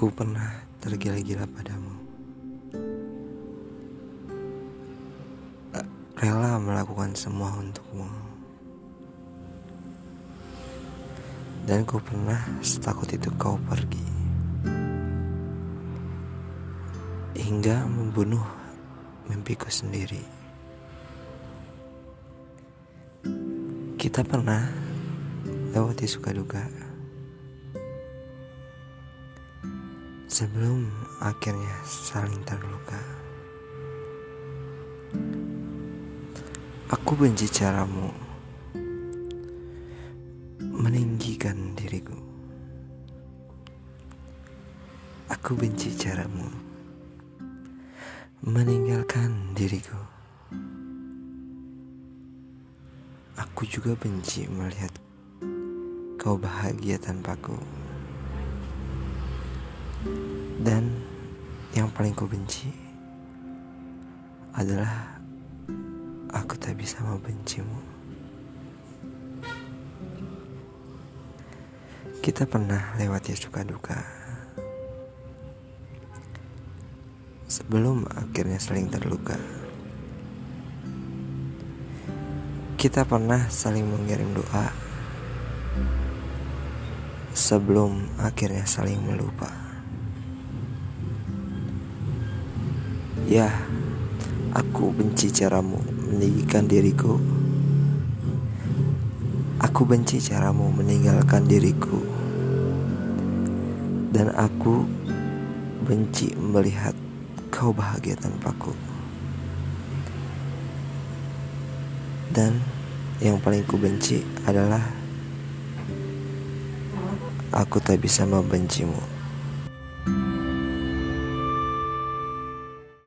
Aku pernah tergila-gila padamu. Rela melakukan semua untukmu. Dan ku pernah setakut itu kau pergi. Hingga membunuh mimpiku sendiri. Kita pernah lewati suka duka. Sebelum akhirnya saling terluka. Aku benci caramu meninggikan diriku. Aku benci caramu meninggalkan diriku. Aku juga benci melihat kau bahagia tanpaku. Dan yang paling ku benci adalah aku tak bisa membencimu. Kita pernah lewati suka duka. Sebelum akhirnya saling terluka. Kita pernah saling mengirim doa sebelum akhirnya saling melupa. Ya, aku benci caramu meninggikan diriku. Aku benci caramu meninggalkan diriku. Dan aku benci melihat kau bahagia tanpaku. Dan yang paling ku benci adalah aku tak bisa membencimu.